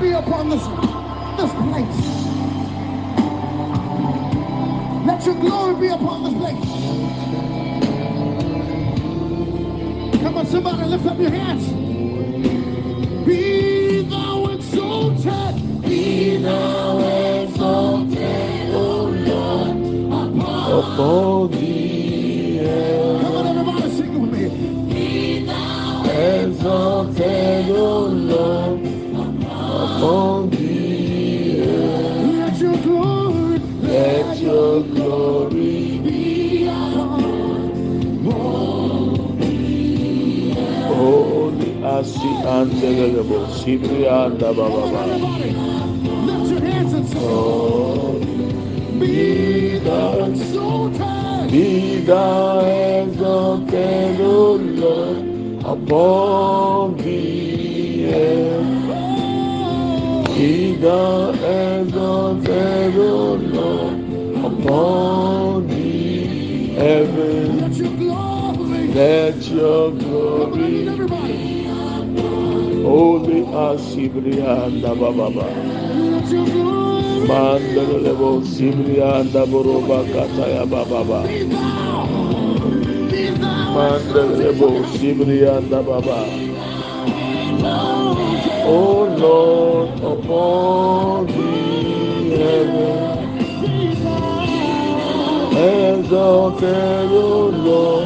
be upon this, this place. Let your glory be upon this place. Come on, somebody, lift up your hands. Be thou exalted. Be thou exalted, O Lord, upon the earth. Come on, everybody, sing with me. Be thou exalted, O Lord, andelebo sibri anda baba Oh, Be thou be thou exalted, O Lord, upon the earth. Be thou exalted, O Lord, upon the heaven. Let your glory. Holy asibrianda baba, mandelebo sibrianda boroba kataya baba, mandelebo sibrianda baba. Oh Lord, upon the heaven, exalted, O Lord,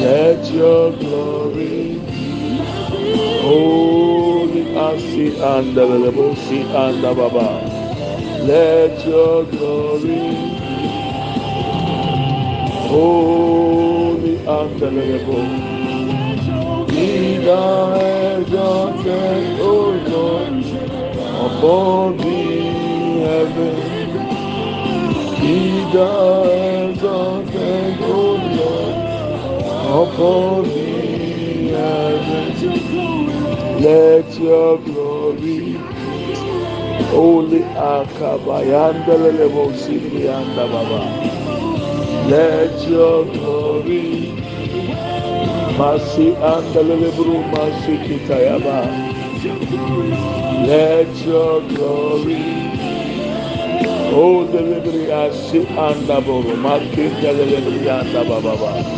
Let your glory, holy asi and si and baba. Let your glory, holy and be thou exalted, O Lord, upon the heaven. Be thou upon the heaven. Let your glory, holy akabayandelebo sibrianda baba. Let your glory, masi andelebru masi kitayaba. Let your glory, oh delivery asi andaboro maki delivery andababa. Idelebru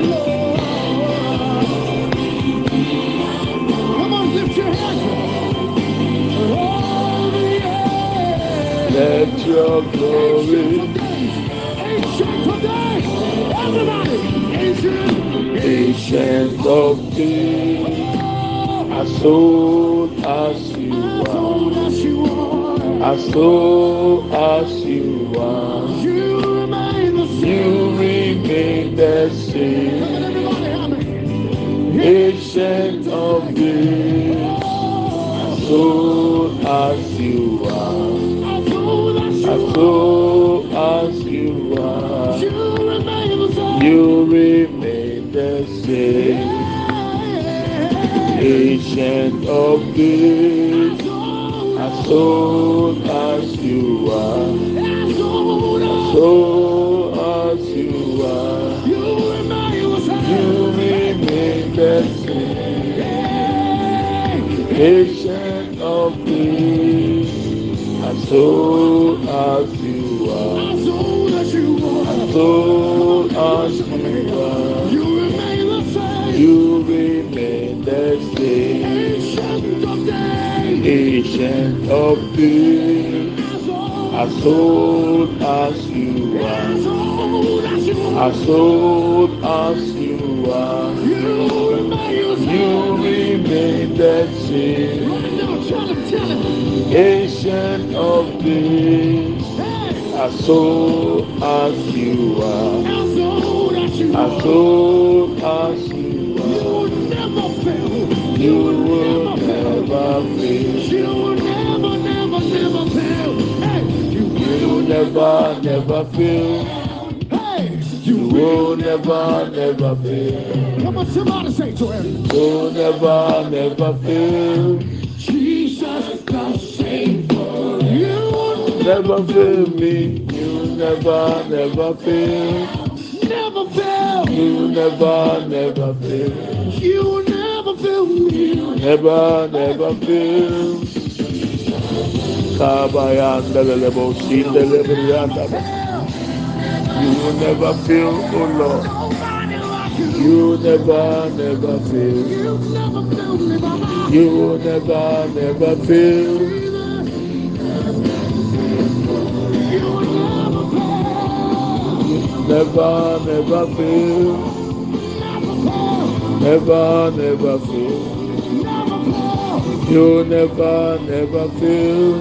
your glory, Ancient of days. Everybody. Ancient. ancient of days, as old as you are, as old as you are, You remain the same. you remain the same. Ancient of days, as old as as as you are. you remain the same. you remain the same. Ancient of days, as old as you are, as old as you are, you remain the same. As you are. As old as you are, as old as you are, you remain the same. Ancient of days, as old as you are, as old as you are, you remain the same. Ancient of days, as old as you are, as old as you are, you will never fail. You will never, never, never fail. You will never, never fail. You you will never, never fail. Come on, somebody say to him, You will never, never fail. Never fail me. You never, never fail. Never fail. You never, never fail. You never fail me. Never, never fail. Sindelebo yanda. You never fail, oh Lord. You. You never, never fail. You never fail me, mama. You never, never fail. Never, never fail. Never. Never, fail. You never, never fail.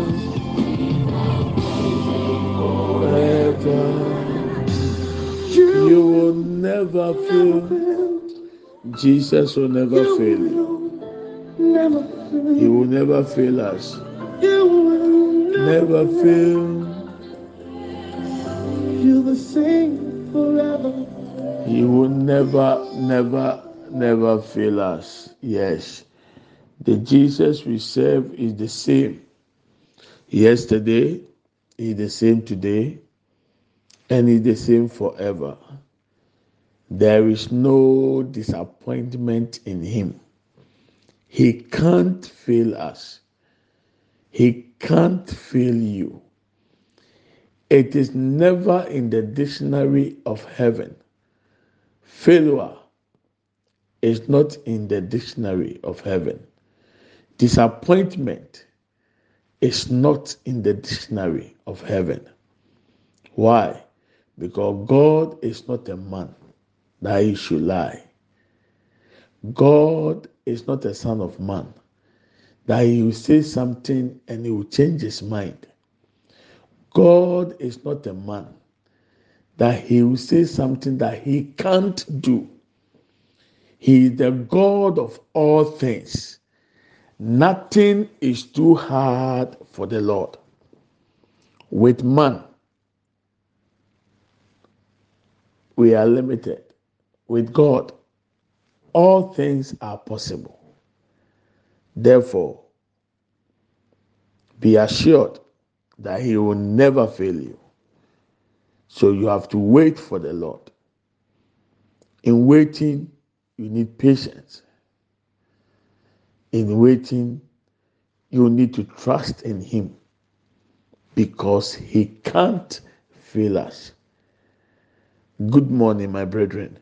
Never. You will never fail. Jesus will never fail. He will never fail us. You will Never fail. You're the same. He will never, never, never fail us. Yes. The Jesus we serve is the same. Yesterday, is the same today, and is the same forever. There is no disappointment in him. He can't fail us. He can't fail you. It is never in the dictionary of heaven. Failure is not in the dictionary of heaven. Disappointment is not in the dictionary of heaven. Why? Because God is not a man that he should lie. God is not a son of man that he will say something and he will change his mind. God is not a man that he will say something that he can't do. He is the God of all things. Nothing is too hard for the Lord. With man, we are limited. With God, all things are possible. Therefore, be assured that He will never fail you. So you have to wait for the Lord. In waiting, you need patience. In waiting, you need to trust in Him because He can't fail us. Good morning, my brethren.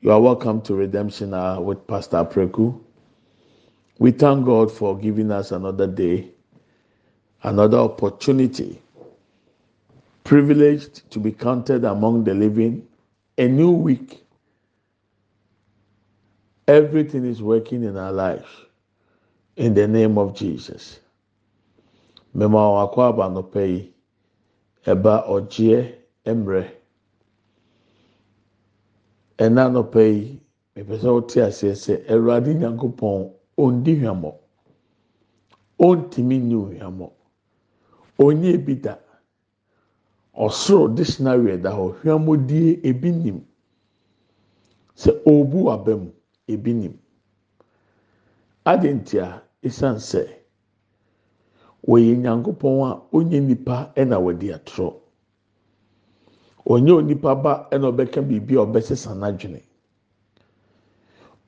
You are welcome to Redemption Hour with Pastor Preku. We thank God for giving us another day, another opportunity, privileged to be counted among the living, a new week. Everything is working in our lives in the name of Jesus. Mema wakɔ aba nɔpɛ yi, ɛba ɔgyeɛ mmerɛ. Ɛna nɔpɛ yi, mepɛ sɛ wote aseɛ sɛ Awurade Nyankopɔn ondi hwamɔ. Ontimi nni hwamɔ. Onye bi da. Ɔsoro dictionary ɛda hɔ. Hwamɔdie ebi nim. Sɛ obu aba ebi nim. Adi esan sɛ, wɔyɛ Nyankopɔn a onye nipa ɛna wɔde atorɔ. Onye onipa ba ɛna ɔbɛka biribi a ɔbɛsesa n'adwene.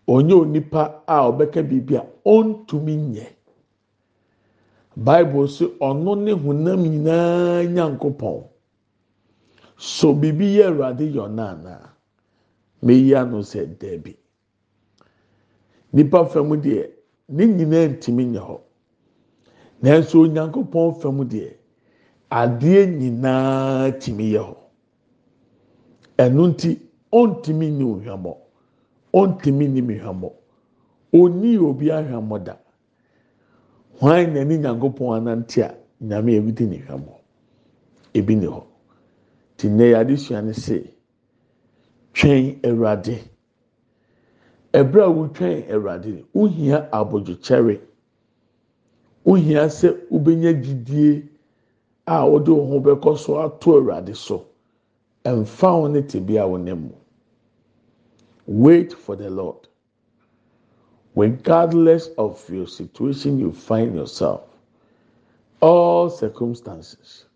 Onye onipa a ɔbɛka biribi a ɔntumi nyɛ. Bible sɛ ɔno ne honam nyinaa Nyankopɔn. So biribi yɛ Awurade yɛ ɔno anaa? Meyi ano sɛ daabi. Nipa fam deɛ, ne nyinaa ntumi nyɛ hɔ. Nanso Onyankopɔn fam deɛ, adeɛ nyinaa tumi yɛ hɔ. Ɛno nti, ɔntumi nni ohwamɔ. Ɔntumi nni me hwamɔ. Onni obi ahwamɔ da. Hwan na ne Nyankopɔn anante a Nyame ebi di ne hwamɔ? Ebi ni hɔ. Ti nnɛ yɛ adesua ne se, twɛn Awurade. Ɛbrɛ a wotwɛn Awurade, wohia abodwokyɛre. Wohia sɛ wobɛnya gyidie a wɔde wɔn ho bɛkɔ so ato awurade so mfa wɔn ne te bi a wɔn mu wait for the lord regardless of your situation you find yourself. All circumstances.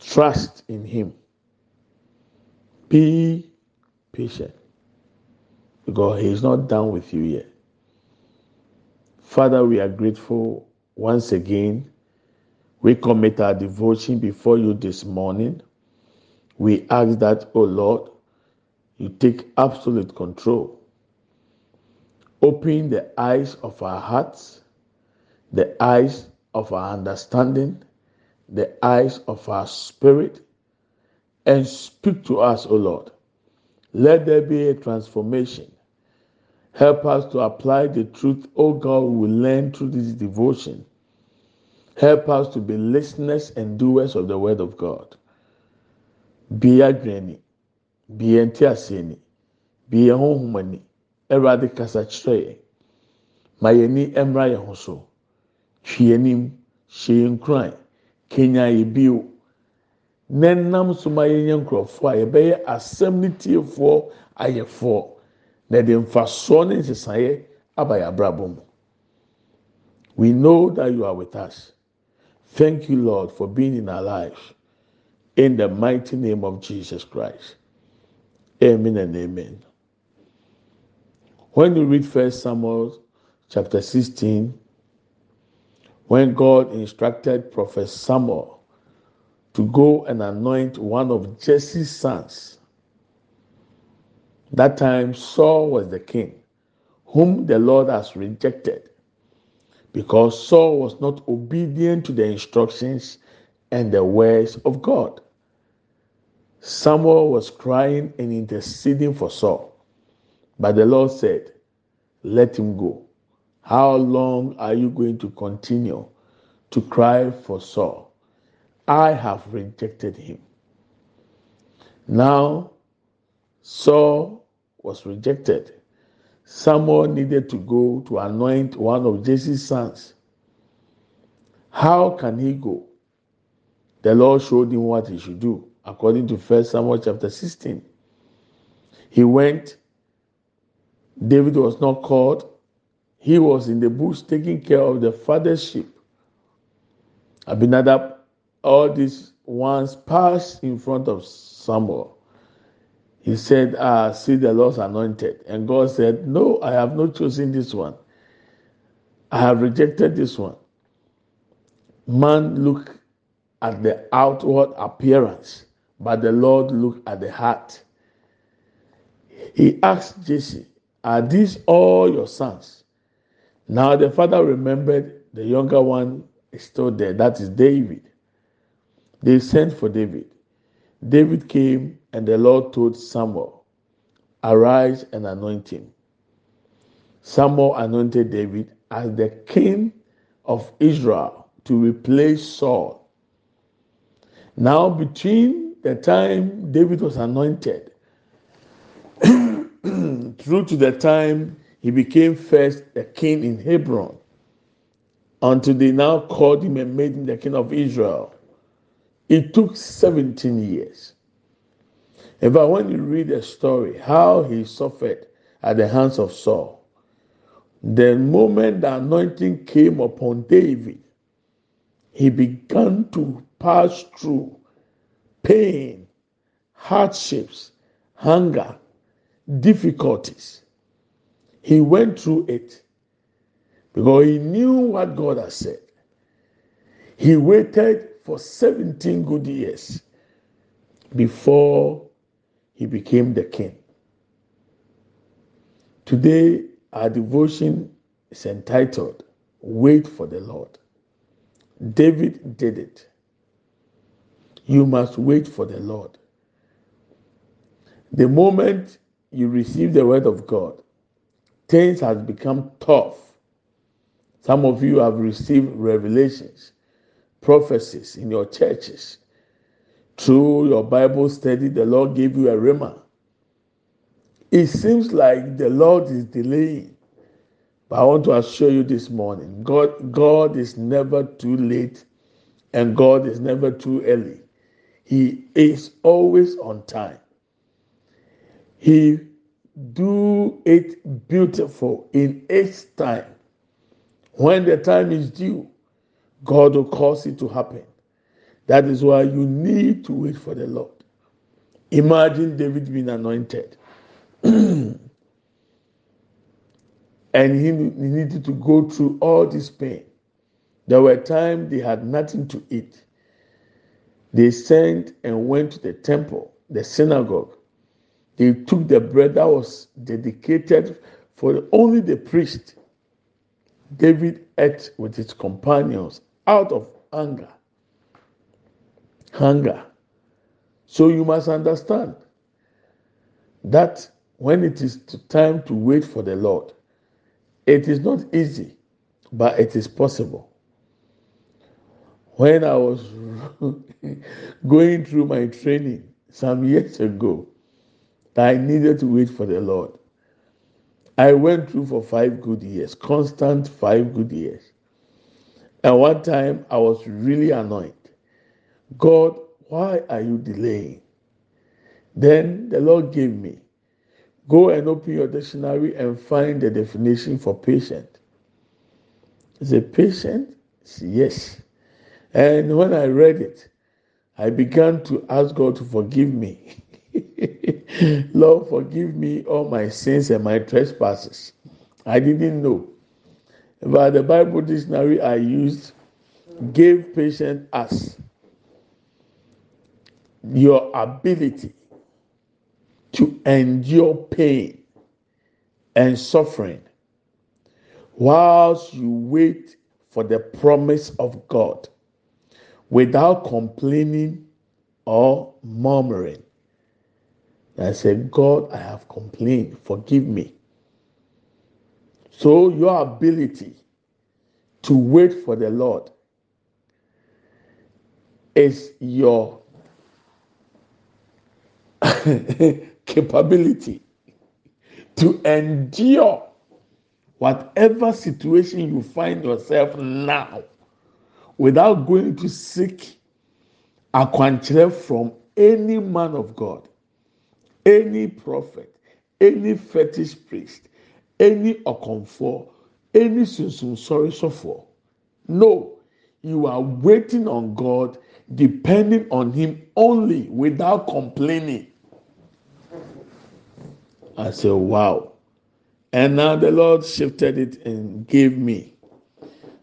Trust in him. Be patient. Because he is not done with you yet. Father we are grateful once again. We commit our devotion before you this morning. We ask that, oh Lord, you take absolute control. Open the eyes of our hearts, the eyes of our understanding, the eyes of our spirit, and speak to us, O Lord. Let there be a transformation. Help us to apply the truth, O God, we learn through this devotion Help us to be listeners and doers of the word of God. Be adwene be nti aseɛ ni, be honhom ani, Awurade kasa kyerɛ. Ma yɛn ani mmra yɛn ho so. Twi anim, hyɛ yɛn nkuran, kenya yɛ bio. Na nam so ma yɛn nyɛ nkurɔfoɔ a yɛbɛyɛ asɛm ne tiefoɔ ayɛfoɔ. Na yɛde mfasoɔ ne nsesaeɛ aba abrabɔ mu. We know that you are with us. Thank you, Lord, for being in our lives. In the mighty name of Jesus Christ. Amen and amen. When you read First Samuel chapter 16, when God instructed Prophet Samuel to go and anoint one of Jesse's sons, that time Saul was the king, whom the Lord has rejected because Saul was not obedient to the instructions and the words of God. Samuel was crying and interceding for Saul, but the Lord said, Let him go. How long are you going to continue to cry for Saul? I have rejected him. Now, Saul was rejected Samuel needed to go to anoint one of Jesse's sons. How can he go? The Lord showed him what he should do, according to 1 Samuel chapter 16. He went, David was not called, he was in the bush taking care of the father's sheep. Abinadab, all these ones passed in front of Samuel he said, Ah, see the Lord's anointed. And God said, No, I have not chosen this one. I have rejected this one. Man look at the outward appearance, but the Lord look at the heart. He asked Jesse, Are these all your sons? Now the father remembered the younger one is still there. That is David. They sent for David. David came and the Lord told Samuel, Arise and anoint him. Samuel anointed David as the king of Israel to replace Saul. Now, between the time David was anointed through to the time he became first the king in Hebron, until they now called him and made him the king of Israel, it took 17 years. In fact, when you read the story, how he suffered at the hands of Saul, the moment the anointing came upon David, he began to pass through pain, hardships, hunger, difficulties. He went through it because he knew what God had said. He waited for 17 good years before he became the king. Today, our devotion is entitled Wait for the Lord. David did it. You must wait for the Lord. The moment you receive the word of God, things have become tough. Some of you have received revelations, prophecies in your churches. Through your Bible study, the Lord gave you a rhema. It seems like the Lord is delaying. But I want to assure you this morning God, God is never too late and God is never too early. He is always on time. He do it beautiful in its time. When the time is due, God will cause it to happen. That is why you need to wait for the Lord. Imagine David being anointed. and he, needed to go through all this pain. There were times they had nothing to eat. They sent and went to the temple, the synagogue. They took the bread that was dedicated for only the priest. David ate with his companions out of anger. Hunger. So you must understand that when it is time to wait for the Lord, it is not easy, but it is possible. When I was going through my training some years ago, I needed to wait for the Lord. I went through for five good years, constant five good years. And one time I was really annoyed. God, why are you delaying? Then the Lord gave me, go and open your dictionary and find the definition for patient. Is a patient? Yes. And when I read it, I began to ask God to forgive me. Lord, forgive me all my sins and my trespasses. I didn't know. But the Bible dictionary I used gave patient us your ability to endure pain and suffering whilst you wait for the promise of God without complaining or murmuring. I said, God, I have complained. Forgive me. So, your ability to wait for the Lord is your capability to endure whatever situation you find yourself now without going to seek a akwankyerɛ from any man of God, any prophet, any fetish priest, any okonfo, any sunsun sorry for. No, you are waiting on God, depending on Him only, without complaining. I said, wow. And now the Lord shifted it and gave me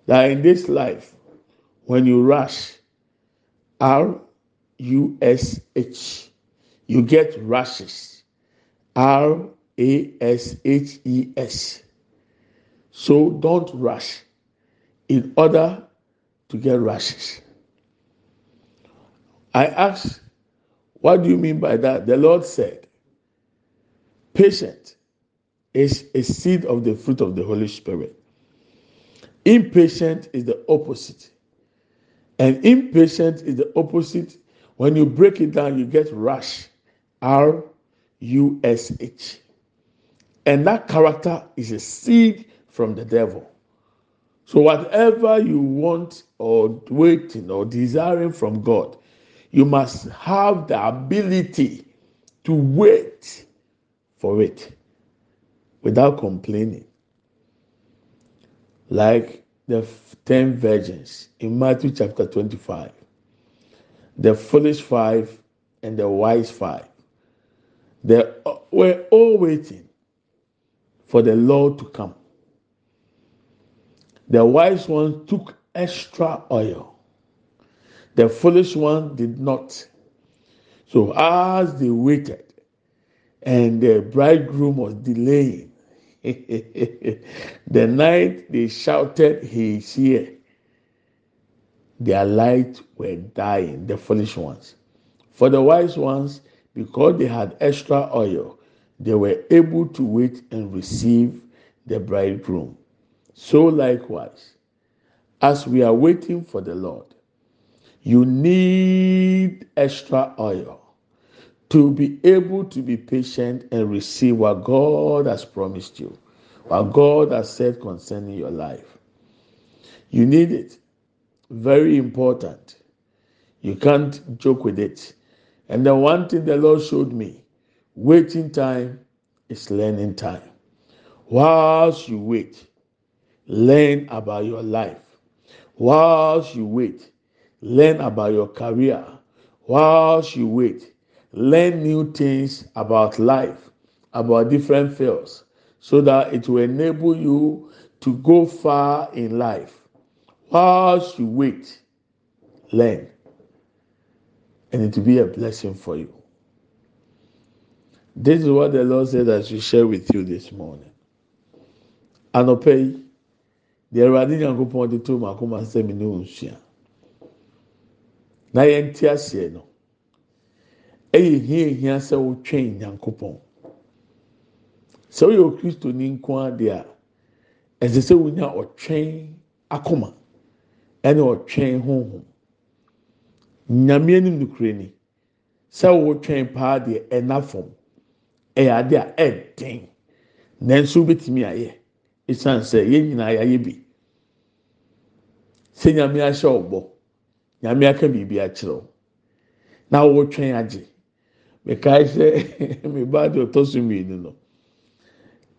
that in this life, when you rush, R U S H, you get rushes. R A S H E S. So don't rush in order to get rushes. I asked, what do you mean by that? The Lord said, patient is a seed of the fruit of the Holy Spirit. Impatient is the opposite. And impatient is the opposite. When you break it down, you get rush. R U S H. And that character is a seed from the devil. So, whatever you want or waiting or desiring from God, you must have the ability to wait for it without complaining. Like the ten virgins in Matthew chapter 25, the foolish five and the wise five. They were all waiting for the Lord to come. The wise one took extra oil. The foolish one did not. So as they waited, and the bridegroom was delaying, the night they shouted, He is here. Their lights were dying, the foolish ones. For the wise ones, because they had extra oil, they were able to wait and receive the bridegroom. So, likewise, as we are waiting for the Lord, you need extra oil to be able to be patient and receive what God has promised you, what God has said concerning your life. You need it. Very important. You can't joke with it. And the one thing the Lord showed me waiting time is learning time. Whilst you wait, learn about your life. Whilst you wait, learn about your career. Whilst you wait, learn new things about life, about different fields, so that it will enable you to go far in life. Whilst you wait, learn. And it will be a blessing for you. This is what the Lord said I should share with you this morning. Anɔpɛ yi, deɛ Awurade Nyankopɔn de to ne nsua. Na yɛn ti aseɛ no, ɛyɛ hia hia sɛ wotwɛn Nyankopɔn. Sɛ woyɛ okristoni nko adeɛ a, ɛsɛ sɛ wonya ɔtwɛn akoma ɛne ɔtwɛn honhom. Nyame anim nukuri ni. Sɛ wotwɛn paa deɛ ɛna fam. ɛyɛ ade a ɛden nanso wobɛtumi ayɛ. Esan sɛ yɛn nyinaa yɛayɛ bi. Sɛ nyame ahyɛ ɔbɔ nyame aka biribi akyerɛw na wɔtwɛn agye. Mekae sɛ me ba de ɔtɔ so mmienu no.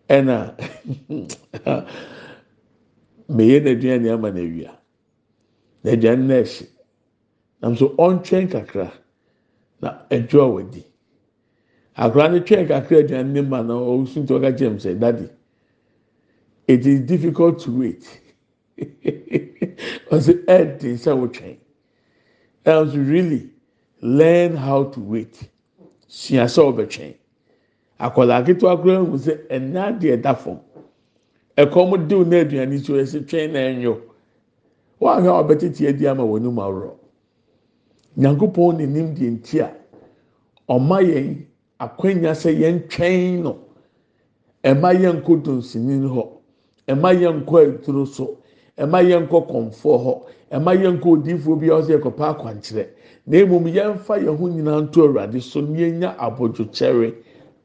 Ɛna meyɛ n'aduane ama n'awia. N'aduane ɛhye nam so ɔntwɛn kakra. Na ɛdwo a wadi. akwaraa no twɛn kakra aduane ne ma na ɔsun ti ɔka kyerɛ mu sɛ dadi it is difficult to wait. Ɔsɛ ɛɛdi sɛ wotwɛn else really learn how to wait. Sua sɛ ɔbɛtwɛn. Akwaraa ketewa kura ehu sɛ ɛnna deɛ da fam. Ɛkɔm diw na aduane so ɛsɛ twɛn na ɛnyo wɔn ahwɛ a ɔbɛtete adi ama wɔn anim aworɔ nyankopɔn n'anim deɛ nti a ɔma yɛn. akwanya sɛ yɛntwɛn no. Ɛma yɛnkɔ donsini hɔ. Ɛma yɛnkɔ aduro so. Ɛma yɛnkɔ kɔnfoɔ hɔ. Ɛma yɛnkɔ odiifoɔ bi a ɔsɛ yɛkɔpa akwankyerɛ. Na emom yɛnfa yɛn ho nyinaa nto awurade so na yɛnya abodwokyɛre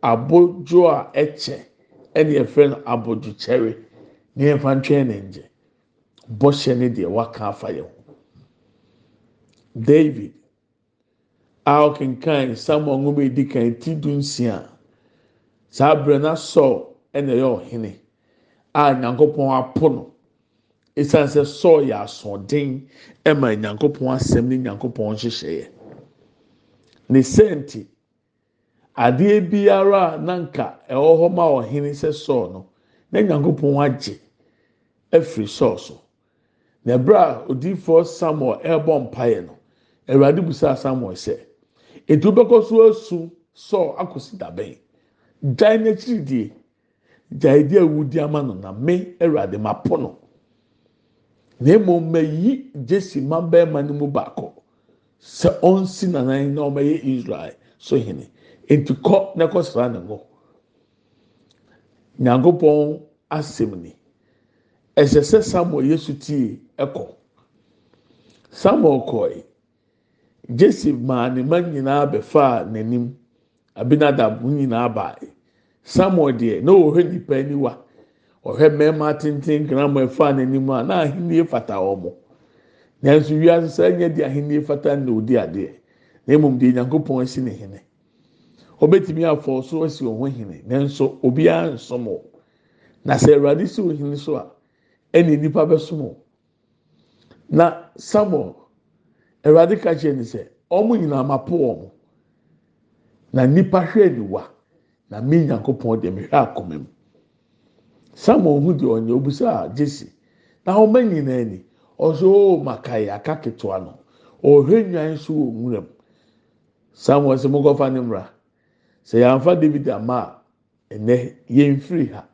abodwo a ɛkyɛ ɛna yɛfrɛ no abodwokyɛre. Na yɛnfa ntwɛn ne ngye bɔhyɛ ne deɛ waka afa yɛn ho. David. a ɔkenkan samuel nwoma edi kan ti du nsia. Saa abirɛ na sɔɔ ɛna ɛyɛ ɔhene a nyankopɔn apo no. Esan sɛ sɔɔ yɛ asoɔden ɛma nyankopɔn asɛm ne nyankopɔn nhyehyɛeɛ. Ne sɛnti adeɛ biara a nanka ɛwɔ hɔ ma ɔhene sɛ sɔɔ no na nyankopɔn agye ɛfiri sɔɔ so. Na ɛbrɛ a odiifoɔ samuel ɛrebɔ mpaeɛ no awurade busa samuel sɛ. etu bɛkɔ so esu sɔɔ akɔsi dabɛn gyae n'akyiri die. Gyae die awudi ama no na me awurade ma po no. Na emu mɛyi jesi ma bɛrima no mu baako. Sɛ ɔnsi nanan na ɔmɛyɛ israel so hene eti kɔ na kɔ sra ne ngo. Nyankopɔn asɛm ni. Ɛsɛ sɛ samuel yesu tie ɛkɔ. Samuel kɔɛ. Jesse maa ne mma nyinaa bɛfaa n'anim. Abinadab nyinaa baa samuel deɛ na ɔhwɛ nipa aniwa. Ɔhwɛ mmarima tenten grama ɛfaa n'anim a na ahenni fata wɔn nanso wiase sɛ ɛnyɛ de ahenni fata na odi adeɛ. Na emom deɛ nyankopɔn asi ne hene. Ɔbɛtumi afɔ so asi wɔn ho hene nanso obiara nsom o na sɛ awurade si wɔn hene so a ɛna nipa bɛsom o na samuel. Awurade ka kyerɛ ne sɛ wɔn nyinaa ma po wɔn na nipa hwɛ niwa na mi nyankopɔn deɛ mehwɛ akoma mu. Samuel hu deɛ ɔnyɛ obusa jesi na wɔn nyinaa ni ɔso o makae aka ketewa no. Ɔhwɛ nwan so wɔ nwura mu. Samuel sɛ mo kɔfa ne mra sɛ yɛnfa david ama ɛnɛ yɛn firi ha.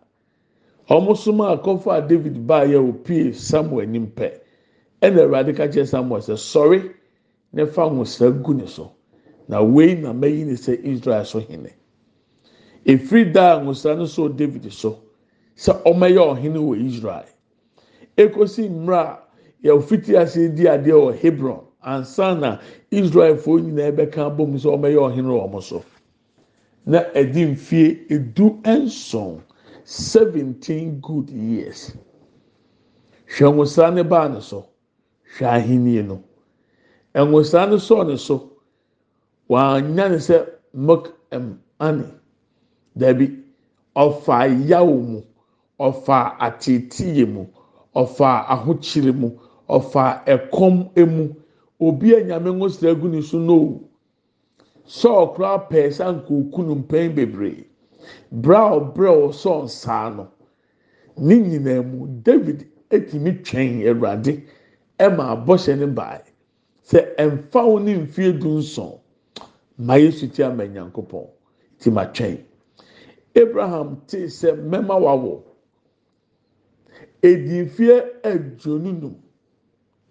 Wɔn soma akɔfa david baa yɛ opie samuel anim pɛ. Ɛna awurade ka kyerɛ samuel sɛ sɔre. Ne fa nwosra gu ne so. Na wei na mɛyi ne sɛ israel so hene. Efiri da nwosra no so david so sɛ ɔmɛyɛ ɔhene wɔ israel. Ekosi mmerɛ a yɛfiti ase di adeɛ wɔ hebron ansa na israelfoɔ nyinaa bɛka bom sɛ ɔmɛyɛ ɔhene wɔ wɔn so. Na ɛdi mfie edu nson seventeen good years. Hwɛ nwosra ne baa ne so. Hwɛ ahenni no. Ɛnwosaa no sɔɔ ne so. Wanya ne sɛ milk and honey. Dabi ɔfa yawo mu ɔfa ateetee mu ɔfa ahokyere mu ɔfa ɛkɔm emu. Obi a nyame nwosira gu ne so no sɔɔ koraa pɛɛ sɛ no mpɛn bebree. Bra ɔbrɛ ɔsɔɔ nsaa no ne nyinaa mu david etumi twɛn awurade ɛma abɔhyɛ ne baa sɛ ɛnfa wo ne mfie du nson ma yesu ti ama nyankopɔn ti ma twɛn. Abraham ti sɛ mɛma wawɔ edi mfie aduonu num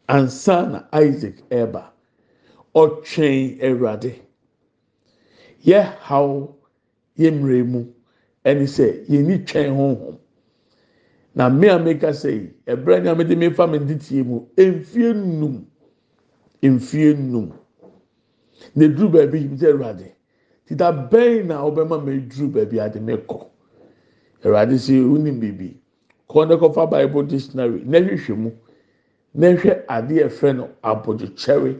ansa na isaac ɛreba. Ɔtwɛn awurade. Yɛ haw yɛ mmerɛ mu ɛne sɛ yɛni twɛn honhom. Na mmea meka sɛ yi ɛbrɛ nea mede mefa me de tie mu mfie num mfie num na eduru baabi yi sɛ awurade tita bɛn na ɔbɛma ma eduru baabi ade me kɔ? Awurade sɛ onim biribi. Kɔn ne kɔfa bible dictionary na hwehwɛ mu. Na hwɛ adeɛ fɛ no abɔdwokyɛre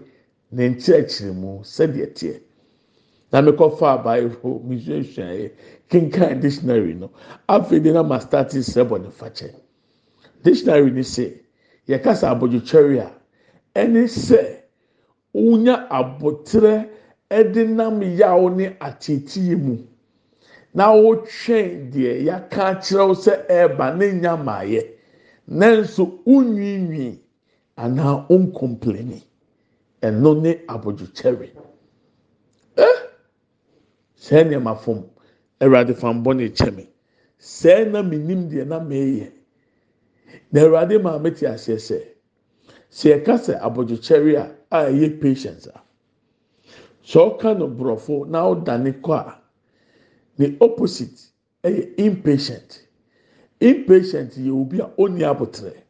ne nkyerɛkyerɛ mu sɛdeɛ teɛ. Na mekɔfa bible misuasua yɛ kenkan dictionary no. Afei de na ma start sɛ bɔ ne fakyɛ dictionary ni sɛ yɛkasa abɔdwokyɛre a ɛne sɛ wonya abotire ɛde nam yaw ne ateetie mu. Na wotwɛn deɛ yaka kyerɛw sɛ ɛɛba ne nya nanso unwiinwii anaa unkompleni ɛno ne abɔdwokyɛre ɛ sɛ nneɛma fam. awurade fan bɔ ne kyɛ me. Sɛɛ na me nim deɛ na meyɛ na awurade maa me te aseɛ sɛ sɛ yɛka sɛ abɔdwokyɛre a a ɛyɛ patience a sɛ ɔka no borɔfo na ɔda ne kɔ a the opposite ɛyɛ impatient. Impatient yɛ obi a ɔnni abotire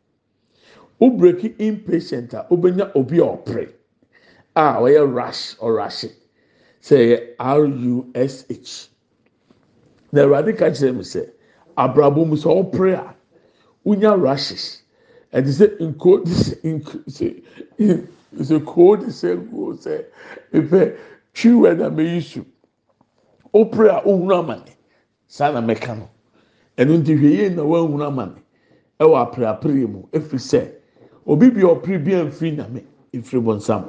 wobreki impatient a wobɛnya obi a ɔpere a ɔyɛ rush ɔrahye sɛ ɛyɛ r u s h. Na awurade ka kyerɛ mi sɛ abrabɔ mu sɛ ɔpere a wonya rashes ɛte sɛ nkuo de sɛ nku sɛ sɛ kuo de sɛ nkuo sɛ epɛ twiwɛ na meyi su ɔpere a ohunu amane saa na mɛka no ɛno nti hwɛ yie na wɔahunu amane ɛwɔ apreapre mu efiri sɛ obi bi ɔpere bi amfiri nyame efiri bɔ nsam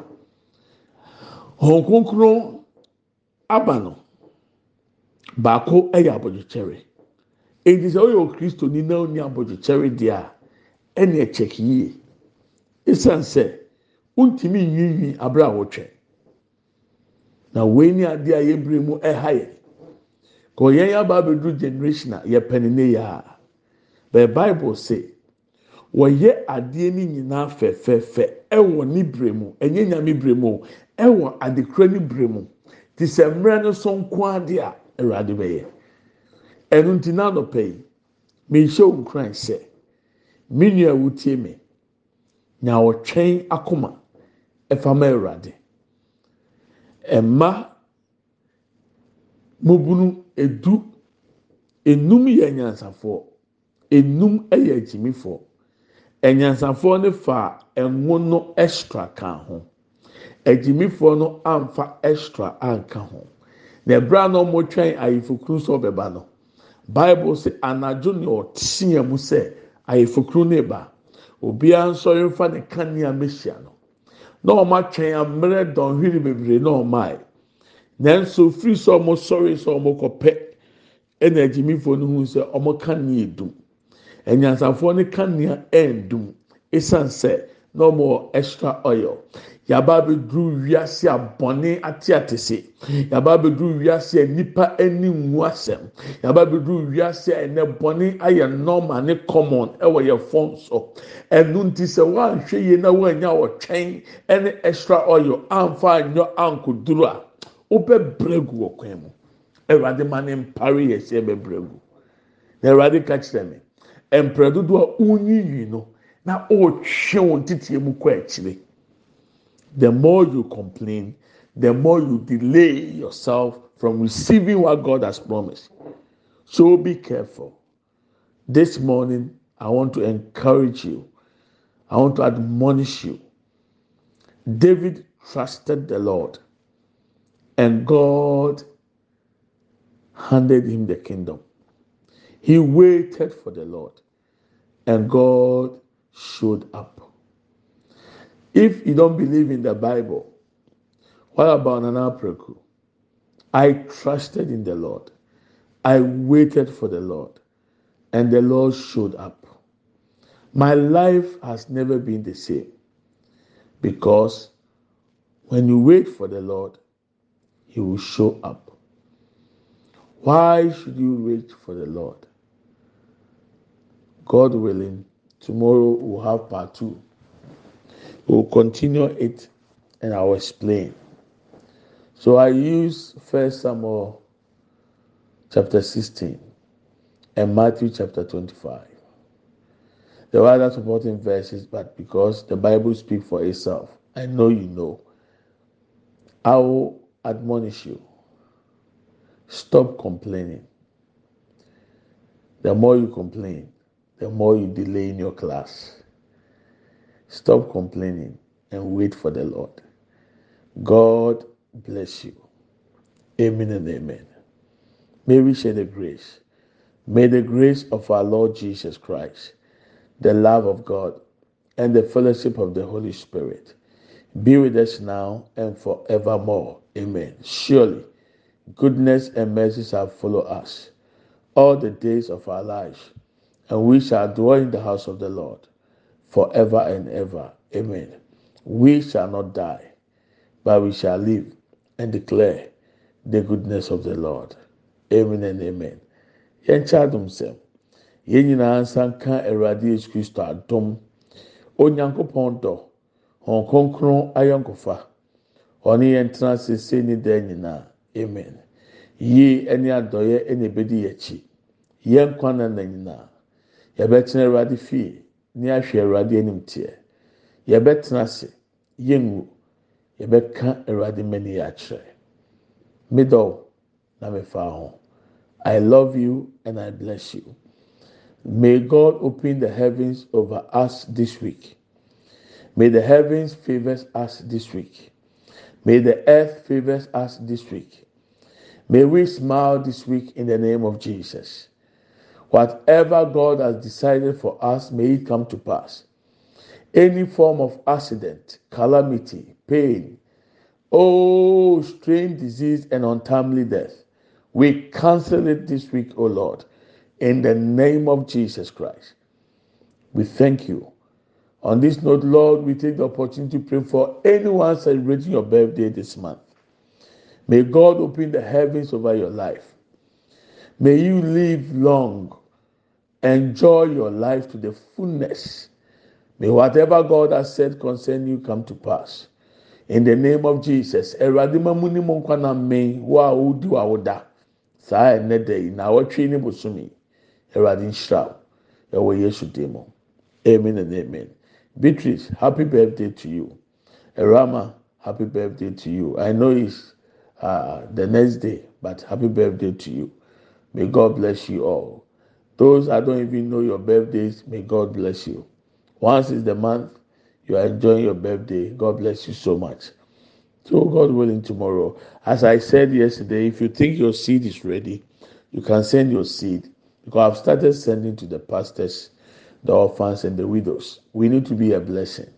wɔn kronkron aba no. baako yɛ abɔdwokyɛre edi sɛ ɔyɛ okristoni na ɔni abɔdwokyɛre deɛ a ɛna ɛkyɛk yie. Esan sɛ ntumi nwiinwii abere a na wei ni adeɛ a yɛbere mu ɛha yɛ. Kò yɛn yɛ aba abɛduru generation a yɛpɛ ne yɛ a bɛɛ bible say wɔyɛ adeɛ ne nyinaa fɛfɛɛfɛ ɛwɔ ne bere mu ɛnyɛ nyame bere mu ɛwɔ adekora ne bere mu. Te sɛ mmerɛ no so nko adeɛ a. awurade bɛyɛ. Ɛnu nti n'anɔpɛ yi mehyɛ wo nkran sɛ me. Nua wotie me nya ɔtwɛn akoma ɛfama awurade ɛma mobunu edu enum yɛ nyansafoɔ enum yɛ agyimifoɔ ɛnyansafoɔ no fa ɛnwo no extra ka ho. Agyimifoɔ no amfa extra anka ho. na ɛbrɛ na wɔtwɛn ayefokunu sɛ ɔbɛba no. Bible sɛ anadwo ne ɔteɛ mu sɛ ayefokunu ne ba obiara nsɔre nfa ne kanea mehyia no. Na wɔn atwɛn ammerɛ dɔnhwere bebree na wɔn ayɛ nanso firi sɛ wɔn sɔre sɛ wɔn kɔpɛ ɛna agyimifoɔ no hu sɛ wɔn kanea dum. Ɛnyansafoɔ ne kanea ɛndum esan sɛ na wɔn wɔ extra oil. Yaba abɛduru wiase abɔne ate ate se. Yaba abɛduru wiase nipa ani ngu asɛm. Yaba abɛduru wiase ɛnɛ bɔne ayɛ normal ne common ɛwɔ yɛ fɔn so. Ɛnu nti sɛ wɔanhwɛ yie na wɔanya wɔtwɛn ɛne extra oil anfa anyɔ ankoduro a wobɛ bregu wɔ kwan mu. Ɛwurade ma ne mpare yɛ sɛ ɛbɛ bregu na ɛwurade ka kyerɛ mi mpere dodo a wonyiyi no na ɔretwe wɔn tete mu kɔ akyire. The more you complain, the more you delay yourself from receiving what God has promised. So be careful. This morning, I want to encourage you. I want to admonish you. David trusted the Lord, and God handed him the kingdom. He waited for the Lord, and God showed up. If you don't believe in the Bible, what about Nana Preku? I trusted in the Lord. I waited for the Lord, and the Lord showed up. My life has never been the same because when you wait for the Lord, He will show up. Why should you wait for the Lord? God willing, tomorrow we'll have part two. We'll continue it and I'll explain. So I use First Samuel chapter 16 and Matthew chapter 25. There are other supporting verses, but because the Bible speaks for itself, I know you know. I will admonish you. Stop complaining. The more you complain, the more you delay in your class. Stop complaining and wait for the Lord. God bless you. Amen and amen. May we share the grace. May the grace of our Lord Jesus Christ, the love of God, and the fellowship of the Holy Spirit be with us now and forevermore. Amen. Surely, goodness and mercy shall follow us all the days of our lives, and we shall dwell in the house of the Lord forever and ever. Amen. We shall not die, but we shall live and declare the goodness of the Lord. Amen and amen. Yɛn kyɛ adum sɛm. Yɛn nyinaa nsa nka Awurade Yesu Kristo adum. Onyankopɔn dɔ. Wɔn kronkron ayɔnkofa. Ɔne yɛn tena sese ne. Amen. Yie ɛne adɔyɛ ɛna ebedi yɛn akyi. Yɛn na na nyinaa. Yɛbɛtena Awurade. ne ahwɛ awurade anim teɛ. Yɛbɛtena ase yɛnwu yɛbɛka awurade m'ani yɛ akyerɛ middle na mefa ho. I love you and i bless you. May god open the heavens over us this week. May the heavens favors us this week. May the earth favors us this week. May we smile this week in the name of jesus. Whatever God has decided for us, may it come to pass. Any form of accident, calamity, pain, oh, strange disease, and untimely death, we cancel it this week, oh Lord, in the name of Jesus Christ. We thank you. On this note, Lord, we take the opportunity to pray for anyone celebrating your birthday this month. May God open the heavens over your life. May you live long, enjoy your life to the fullness. May whatever God has said concerning you come to pass. In the name of Jesus, amen and amen. Beatrice happy birthday to you. Erama happy birthday to you. I know it's uh, the next day but happy birthday to you. May God bless you all those I don't even know your birthdays may God bless you once is the month you are enjoying your birthday God bless you so much. So, God willing, tomorrow, as I said yesterday, if you think your seed is ready, you can send your seed because I've started sending to the pastors, the orphans, and the widows. We need to be a blessing.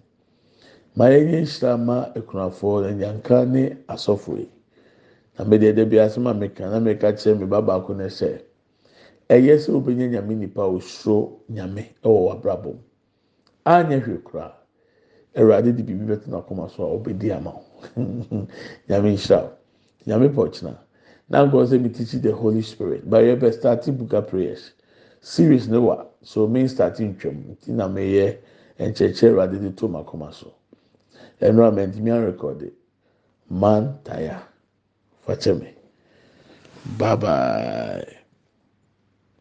Ma yɛnyɛ nhyira ma akunafoɔ na nyanka ne asɔfo yi. Na mede ɛdɛ bi asɛm a meka na meka kyerɛ me ba baako na sɛ ɛyɛ sɛ wobɛnya nyame nipa a osuro nyame ɛwɔ w'abrabɔ mu. Anyɛ hwee koraa. Awurade de biribi bɛto n'akoma so a ɔbɛdi ama wo. nyame nhyira wo nyame pɔ kyena na nkɔ sɛ mi teach the holy spirit but yɛ bɛ start buka prayers series ne wa so main start ntwam ti na meyɛ nkyɛnkyɛn awurade de to m'akoma so ɛnu a mɛntumi arekɔde man taya fakyɛ mi bye bye.